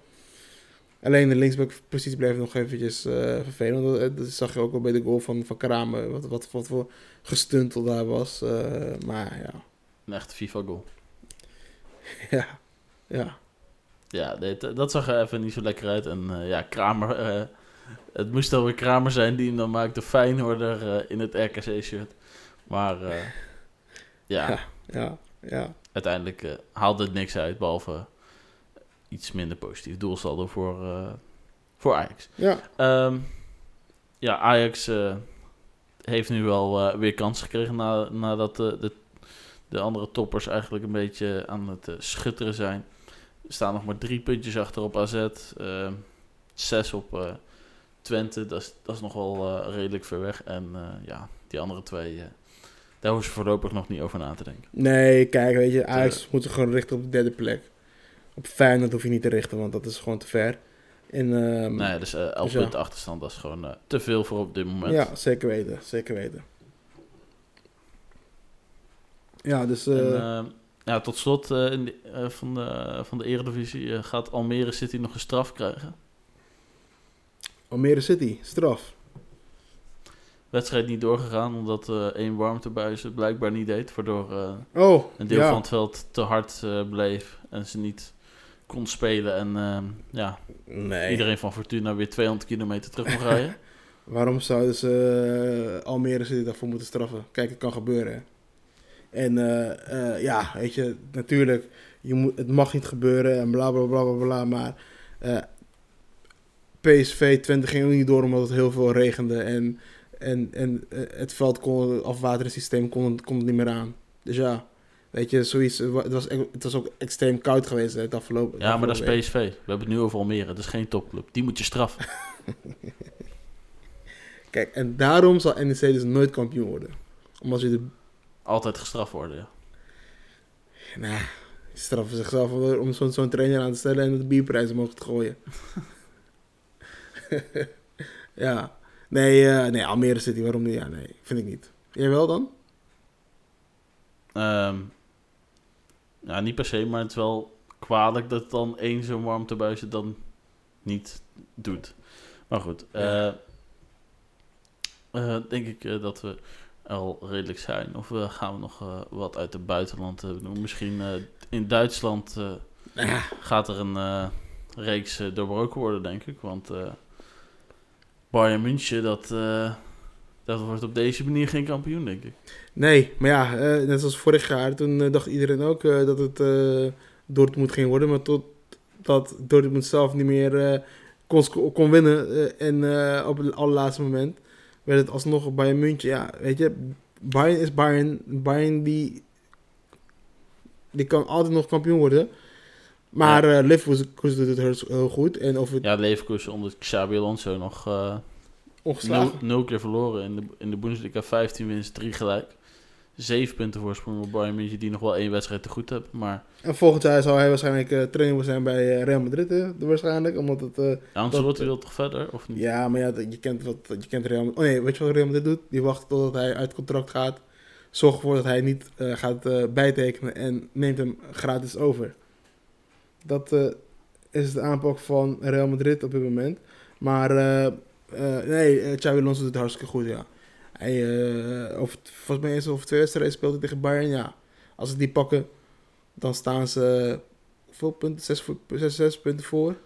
Alleen de linksbackpositie bleef nog eventjes eh, vervelend. Dat, eh, dat zag je ook wel bij de goal van, van Kramer. Wat, wat, wat voor gestuntel daar was. Eh, maar ja, een echte FIFA-goal. ja, ja. Ja, dit, dat zag er even niet zo lekker uit. En ja, Kramer... het moest alweer Kramer zijn die hem dan maakte. Feyenoorder eh in het RKC-shirt. Maar ja, Ja. Ja, ja. uiteindelijk haalde het niks uit. Behalve iets minder positief doelsaldo voor, eh, voor Ajax. Ja, Ehm, ja, Ajax eh, heeft nu wel eh, weer kans gekregen na, nadat de, de, de andere toppers eigenlijk een beetje aan het schutteren zijn. Er staan nog maar drie puntjes achter op AZ, ehm, zes op Twente, dat is, dat is nog wel redelijk ver weg. En ja, die andere twee, daar hoeven ze voorlopig nog niet over na te denken. nee, kijk, weet je, Ajax moet gewoon richten op de derde plek. Op Feyenoord hoef je niet te richten, want dat is gewoon te ver. En, ehm, Nee, dus eh 11 dus ja. punten achterstand, dat is gewoon eh, te veel voor op dit moment. ja, zeker weten, zeker weten. Ja, dus... En, eh, ja, tot slot in de, van, de, van de Eredivisie gaat Almere City nog een straf krijgen. Almere City, straf. Wedstrijd niet doorgegaan omdat één warmtebuis het blijkbaar niet deed. Waardoor Oh, een deel ja. van het veld te hard bleef en ze niet kon spelen. En eh, ja, Nee. iedereen van Fortuna weer 200 kilometer terug mocht rijden. Waarom zouden ze eh, Almere City daarvoor moeten straffen? Kijk, het kan gebeuren. hè. En eh, eh, ja, weet je, natuurlijk, je moet, het mag niet gebeuren en bla bla bla bla bla. Maar PSV Twente ging ook niet door omdat het heel veel regende. En, en, en het veld kon, het afwateringssysteem kon, kon het niet meer aan. Dus ja, weet je, zoiets. Het wa- het was, het was ook extreem koud geweest hè, het afgelopen Ja, maar dat is. PSV. We hebben het nu over Almere. Dat is geen topclub. Die moet je straffen. Kijk, en daarom zal NEC dus nooit kampioen worden. Omdat je de Altijd gestraft worden, ja. Nou, die straffen zichzelf om zo'n trainer aan te stellen en de bierprijzen mogen te gooien. ja. Nee, eh, nee, Almere City, waarom niet? Ja, nee, vind ik niet. Jij wel dan? Ehm, ja, niet per se, maar het is wel kwalijk dat dan één zo'n warmtebuis het dan niet doet. Maar goed, Ja. eh, eh, denk ik eh, dat we al redelijk zijn. Of gaan we nog wat uit het buitenland doen? Misschien in Duitsland ja, gaat er een reeks doorbroken worden, denk ik. Want Bayern München, dat, dat wordt op deze manier geen kampioen, denk ik. nee, maar ja, eh, net zoals vorig jaar, toen eh, dacht iedereen ook eh, dat het Dortmund ging worden. Maar tot dat Dortmund zelf niet meer kon, kon winnen en op het allerlaatste moment werd het alsnog Bayern München. Ja, weet je, Bayern is Bayern. Bayern die, die kan altijd nog kampioen worden. Maar eh Leverkusen doet het heel, heel goed. En of het Ja, Leverkusen onder Xabi Alonso nog nul, ongeslagen... nul keer verloren. In de, in de Bundesliga 15 winst, 3 gelijk. 7 punten voorsprong op Bayern München, die nog wel één wedstrijd te goed hebben. Maar En volgend jaar zal hij waarschijnlijk eh trainer zijn bij eh, Real Madrid. Hè, waarschijnlijk, omdat het... eh, Ancelotti wil toch verder, of niet? Ja, maar ja, je kent, wat, je kent Real Madrid. Oh nee, weet je wat Real Madrid doet? Die wacht totdat hij uit contract gaat. Zorg ervoor dat hij niet eh, gaat eh, bijtekenen en neemt hem gratis over. Dat eh, is de aanpak van Real Madrid op dit moment. Maar eh, eh, nee, eh, Xabi Alonso doet het hartstikke goed, ja. Hij, eh, over, volgens mij eens over twee wedstrijden speelt hij tegen Bayern, ja. Als ze die pakken, dan staan ze... Hoeveel punten? Zes, voor- zes, zes punten voor.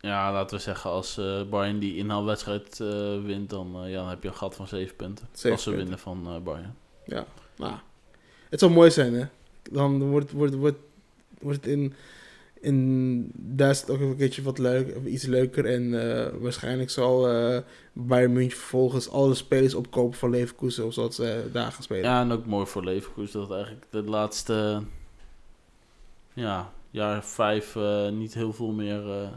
Ja, laten we zeggen, als eh Bayern die inhaalwedstrijd eh wint, dan, eh, ja, dan heb je een gat van 7 punten. Zeven als ze punten. winnen van eh Bayern. Nou, het zou mooi zijn, hè? Dan wordt, wordt, wordt, wordt het in, in Duitsland ook een keertje wat leuk, iets leuker. En eh, waarschijnlijk zal eh Bayern München vervolgens alle spelers opkopen van Leverkusen, of zoals ze daar gaan spelen. Ja, en ook mooi voor Leverkusen dat eigenlijk de laatste ja, jaar vijf eh, niet heel veel meer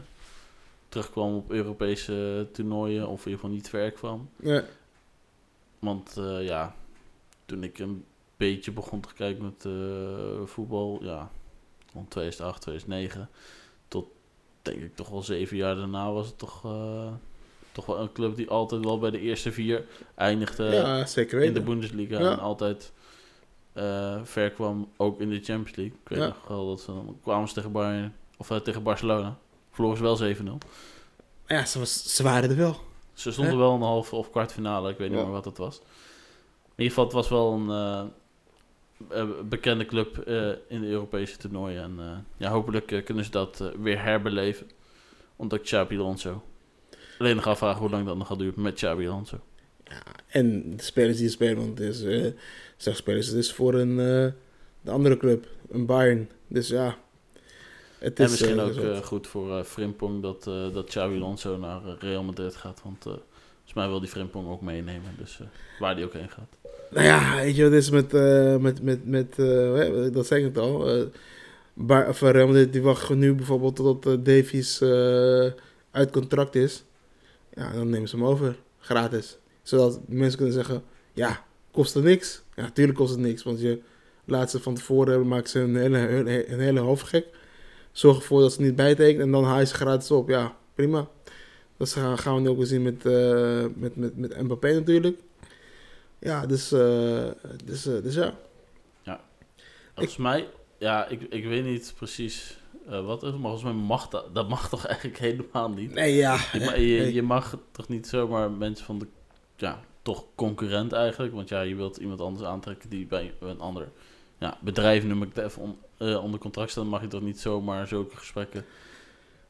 terugkwam op Europese toernooien. Of in ieder geval niet ver kwam. Ja, Want ja, toen ik een beetje begon te kijken met voetbal, ja, rond 2008, 2009, tot denk ik toch wel zeven jaar daarna was het toch, eh, toch wel een club die altijd wel bij de eerste vier eindigde ja zeker in de. Bundesliga Ja. en altijd eh, ver kwam, ook in de Champions League. Ik weet Ja. nog wel dat ze dan kwamen ze tegen Bayern, of eh, tegen Barcelona. Verloren ze wel 7-0. Maar ja, ze, was, ze waren er wel. Ze stonden Hè? wel in de halve of kwartfinale, ik weet niet meer wat het was. In ieder geval, het was wel een bekende club eh, in de Europese toernooien. En eh, ja, hopelijk eh, kunnen ze dat eh, weer herbeleven. Omdat Xabi Alonso. Alleen nog afvragen hoe lang dat nog gaat duren met Xabi Alonso. Ja, en de spelers die spelen, want het is, eh zeg spelers, het is voor een eh, de andere club, een Bayern. Dus ja, het is... en misschien eh, ook eh, goed voor eh Frimpong dat, eh dat Xabi Alonso naar eh, Real Madrid gaat. Want eh, volgens mij wil die Frimpong ook meenemen. Dus eh, waar die ook heen gaat. Nou ja, weet je wat is met, eh, met, met, met eh, hè, dat zei ik het al. eh Bar, die wacht nu bijvoorbeeld uh, Davies eh, uit contract is. Ja, dan nemen ze hem over, gratis. Zodat mensen kunnen zeggen, ja, kost het niks. Ja, natuurlijk kost het niks, want je laat ze van tevoren, maken ze een hele, een, hele hoofd. Zorg ervoor dat ze niet bijtekenen en dan haal je ze gratis op. Ja, prima. Dat gaan, we nu ook weer zien met, eh, met, met, met Mbappé natuurlijk. Ja, dus, eh, dus, eh, dus ja. Volgens mij, ja, ik, ik weet niet precies eh, wat is, maar volgens mij mag dat, dat mag toch eigenlijk helemaal niet. Nee, ja. Je, je, je mag toch niet zomaar mensen van de, ja, toch concurrent eigenlijk, want ja, je wilt iemand anders aantrekken die bij een ander ja, bedrijf, noem ik het even, on- onder contract staat, dan mag je toch niet zomaar zulke gesprekken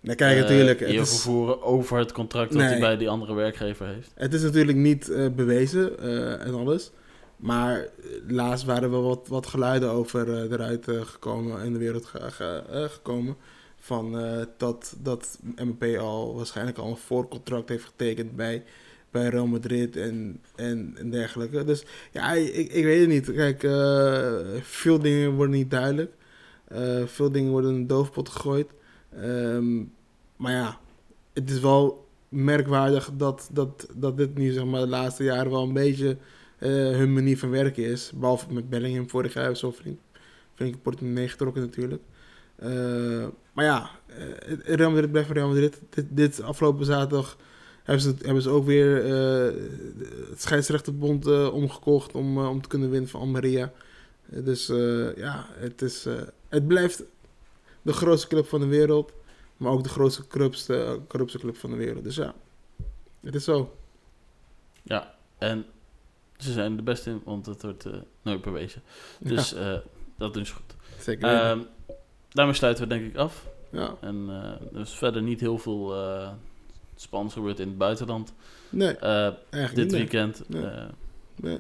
Eh, natuurlijk. Het is, vervoeren over het contract dat Nee. hij bij die andere werkgever heeft. het is natuurlijk niet eh, bewezen eh, en alles. Maar laatst waren wel wat, wat geluiden over eruit gekomen, in de wereld ge- ge- gekomen. Van dat, dat MP al waarschijnlijk al een voorcontract heeft getekend bij, bij Real Madrid en, en, en dergelijke. Dus ja, ik, ik weet het niet. Kijk, veel dingen worden niet duidelijk. Veel dingen worden in de doofpot gegooid. Ehm, maar ja, het is wel merkwaardig dat, dat, dat dit nu zeg maar, de laatste jaren wel een beetje eh, hun manier van werken is. Behalve met Bellingham vorig jaar zo flink, flink portemonnee getrokken natuurlijk. Eh, maar ja, eh, Real Madrid blijft Real Madrid. Dit, dit afgelopen zaterdag hebben ze, hebben ze ook weer eh, het scheidsrechterbond omgekocht om, om te kunnen winnen van Almeria. Dus ja, het, is, het blijft de grootste club van de wereld. Maar ook de grootste, corruptste, corruptste club van de wereld. Dus ja, het is zo. Ja, en ze zijn de beste in, want het wordt eh, nooit bewezen. Dus eh, dat doen ze goed. Zeker. Ehm, daarmee sluiten we denk ik af. ja. En eh, er is verder niet heel veel spannends gebeurd in het buitenland. Nee, dit niet. weekend. Nee. Nee.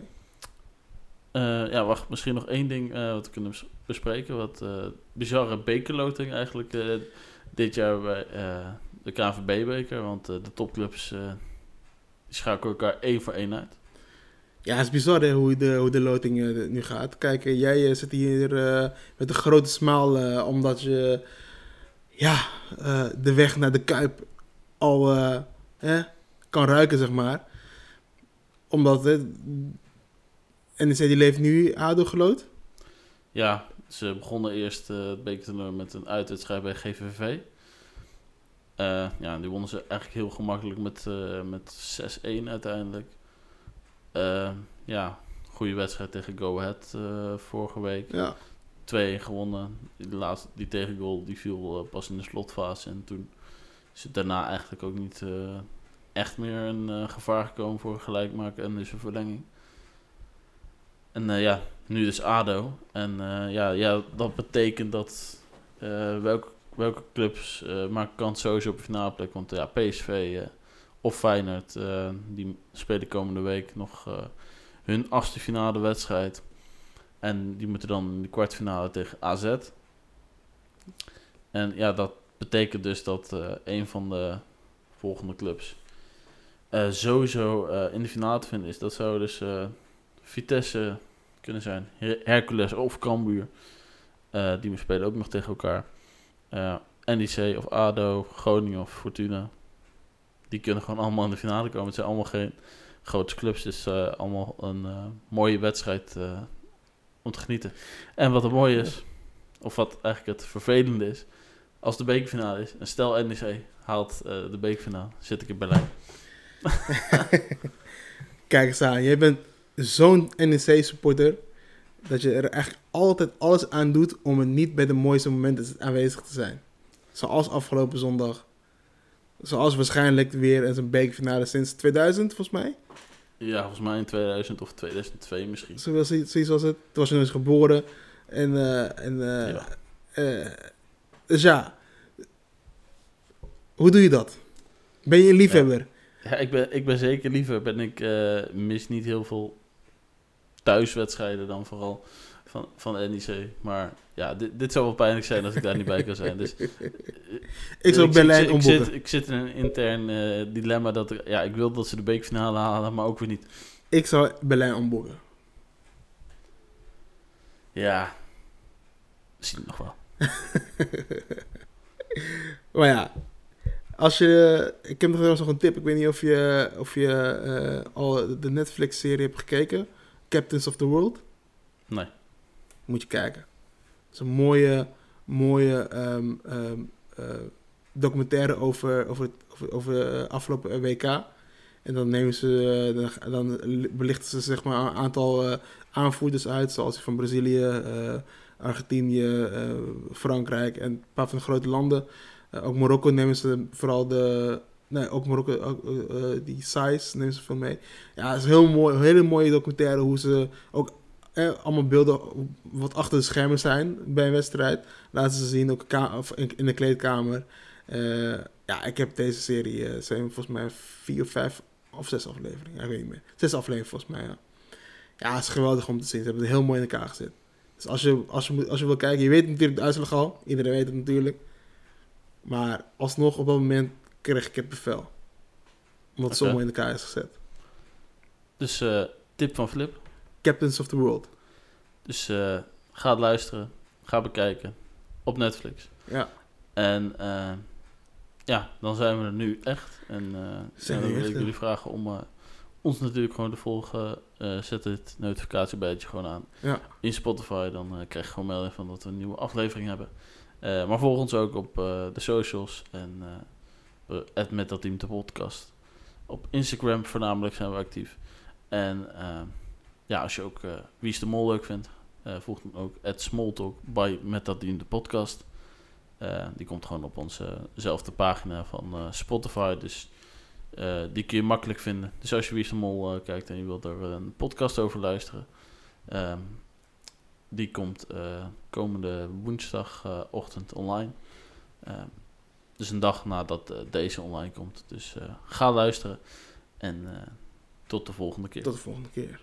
Eh, ja, wacht, misschien nog één ding eh, wat we kunnen bes- bespreken. Wat eh, bizarre bekerloting eigenlijk dit jaar bij de KNVB-beker. Want de topclubs schakelen elkaar één voor één uit. Ja, het is bizar hoe, de, hoe de loting nu gaat. Kijk, jij zit hier met een grote smaal omdat je ja, de weg naar de Kuip al eh, kan ruiken, zeg maar. Omdat eh, NEC die leeft nu ADO geloot. Ja, ze begonnen eerst eh, het bekertoernooi met een uitwedstrijd bij GVV. Eh, ja, die wonnen ze eigenlijk heel gemakkelijk met, eh, met 6-1 uiteindelijk. Ja, goede wedstrijd tegen Go Ahead vorige week. Ja, 2-1 gewonnen. Die, laatste, die tegengoal die viel pas in de slotfase. En toen is het daarna eigenlijk ook niet echt meer een gevaar gekomen voor een gelijkmaker en dus een verlenging. En eh, ja, nu dus ADO. En eh, ja, ja, dat betekent dat eh, welke, welke clubs maken kans sowieso op een finale plek. Want ja, PSV of Feyenoord, die spelen komende week nog hun achtste finale wedstrijd. En die moeten dan in de kwartfinale tegen AZ. En ja, dat betekent dus dat een van de volgende clubs sowieso in de finale te vinden is. Dat zou dus Vitesse kunnen zijn, Her- Hercules of Cambuur. Eh, die spelen ook nog tegen elkaar. Eh NEC of ADO, Groningen of Fortuna. Die kunnen gewoon allemaal in de finale komen. Het zijn allemaal geen grote clubs. Dus eh, allemaal een mooie wedstrijd om te genieten. En wat het mooie is, of wat eigenlijk het vervelende is, als de bekerfinale is, en stel NEC haalt de bekerfinale, zit ik in Berlijn. kijk eens aan. Jij bent zo'n NEC-supporter dat je er echt altijd alles aan doet om er niet bij de mooiste momenten aanwezig te zijn. Zoals afgelopen zondag. Zoals waarschijnlijk weer in zijn bekerfinale sinds 2000, volgens mij. Ja, volgens mij in 2000 of 2002 misschien. Zoals, zoiets was het. Toen was je nog eens geboren. En, eh, en, eh, Ja. eh, dus ja. Hoe doe je dat? Ben je een liefhebber? Ja, ik ben, ik ben zeker liever, ben ik, mis niet heel veel thuiswedstrijden dan vooral van, van NEC. Maar ja, dit, dit zou wel pijnlijk zijn als ik daar niet bij kan zijn. Dus, eh, Ik zou Berlijn ik, ik, zit, ik zit in een intern eh, dilemma dat ik, ja, ik wil dat ze de bekerfinale halen, maar ook weer niet. Ik zou Berlijn omboeken. Ja, zie het nog wel. Maar ja, als je... Ik heb nog nog een tip. Ik weet niet of je, of je eh, al de Netflix-serie hebt gekeken. Captains of the World. Nee. Moet je kijken. Het is een mooie, mooie ehm, ehm, eh, documentaire over, over, over, over eh, afgelopen WK. En dan nemen ze, eh, dan, belichten ze zeg maar een aantal eh, aanvoerders uit, zoals van Brazilië, eh, Argentinië, eh, Frankrijk en een paar van de grote landen. Eh, ook Marokko nemen ze vooral de, nee, ook Marokko, ook, eh, eh, die size nemen ze veel mee. Ja, het is heel mooi, hele mooie documentaire hoe ze ook eh, allemaal beelden wat achter de schermen zijn bij een wedstrijd. Laten ze zien ook in, de kleedkamer. Eh, ja, ik heb deze serie, eh zijn volgens mij vier vijf of zes afleveringen. Ik weet niet meer. Zes afleveringen volgens mij, ja. Ja, het is geweldig om te zien. Ze hebben het heel mooi in elkaar gezet. Dus als je, als je, als je wil kijken, je weet natuurlijk de uitslag al. Iedereen weet het natuurlijk. Maar alsnog op dat moment kreeg ik het bevel. Omdat Oké. mooi in elkaar is gezet. Dus eh, tip van Flip. Captains of the World. Dus eh, ga luisteren, ga bekijken op Netflix. Ja, En eh, ja, dan zijn we er nu echt. En Zijn dan wil ik jullie vragen om ons natuurlijk gewoon te volgen. Zet het notificatiebelletje gewoon aan. ja. In Spotify, dan krijg je gewoon melding van dat we een nieuwe aflevering hebben. Maar volg ons ook op de socials en het met dat team de podcast. Op Instagram voornamelijk zijn we actief. En eh, ja, als je ook eh, Wie is de Mol leuk vindt, eh volg dan ook at Smalltalk bij met dat team de podcast. Eh, die komt gewoon op onzezelfde pagina van eh, Spotify. Dus eh, die kun je makkelijk vinden. Dus als je Wie is de Mol eh, kijkt en je wilt er een podcast over luisteren. ehm, die komt eh, komende woensdagochtend online. Dus een dag nadat eh, deze online komt. Dus eh, ga luisteren. En eh, tot de volgende keer. Tot de volgende keer.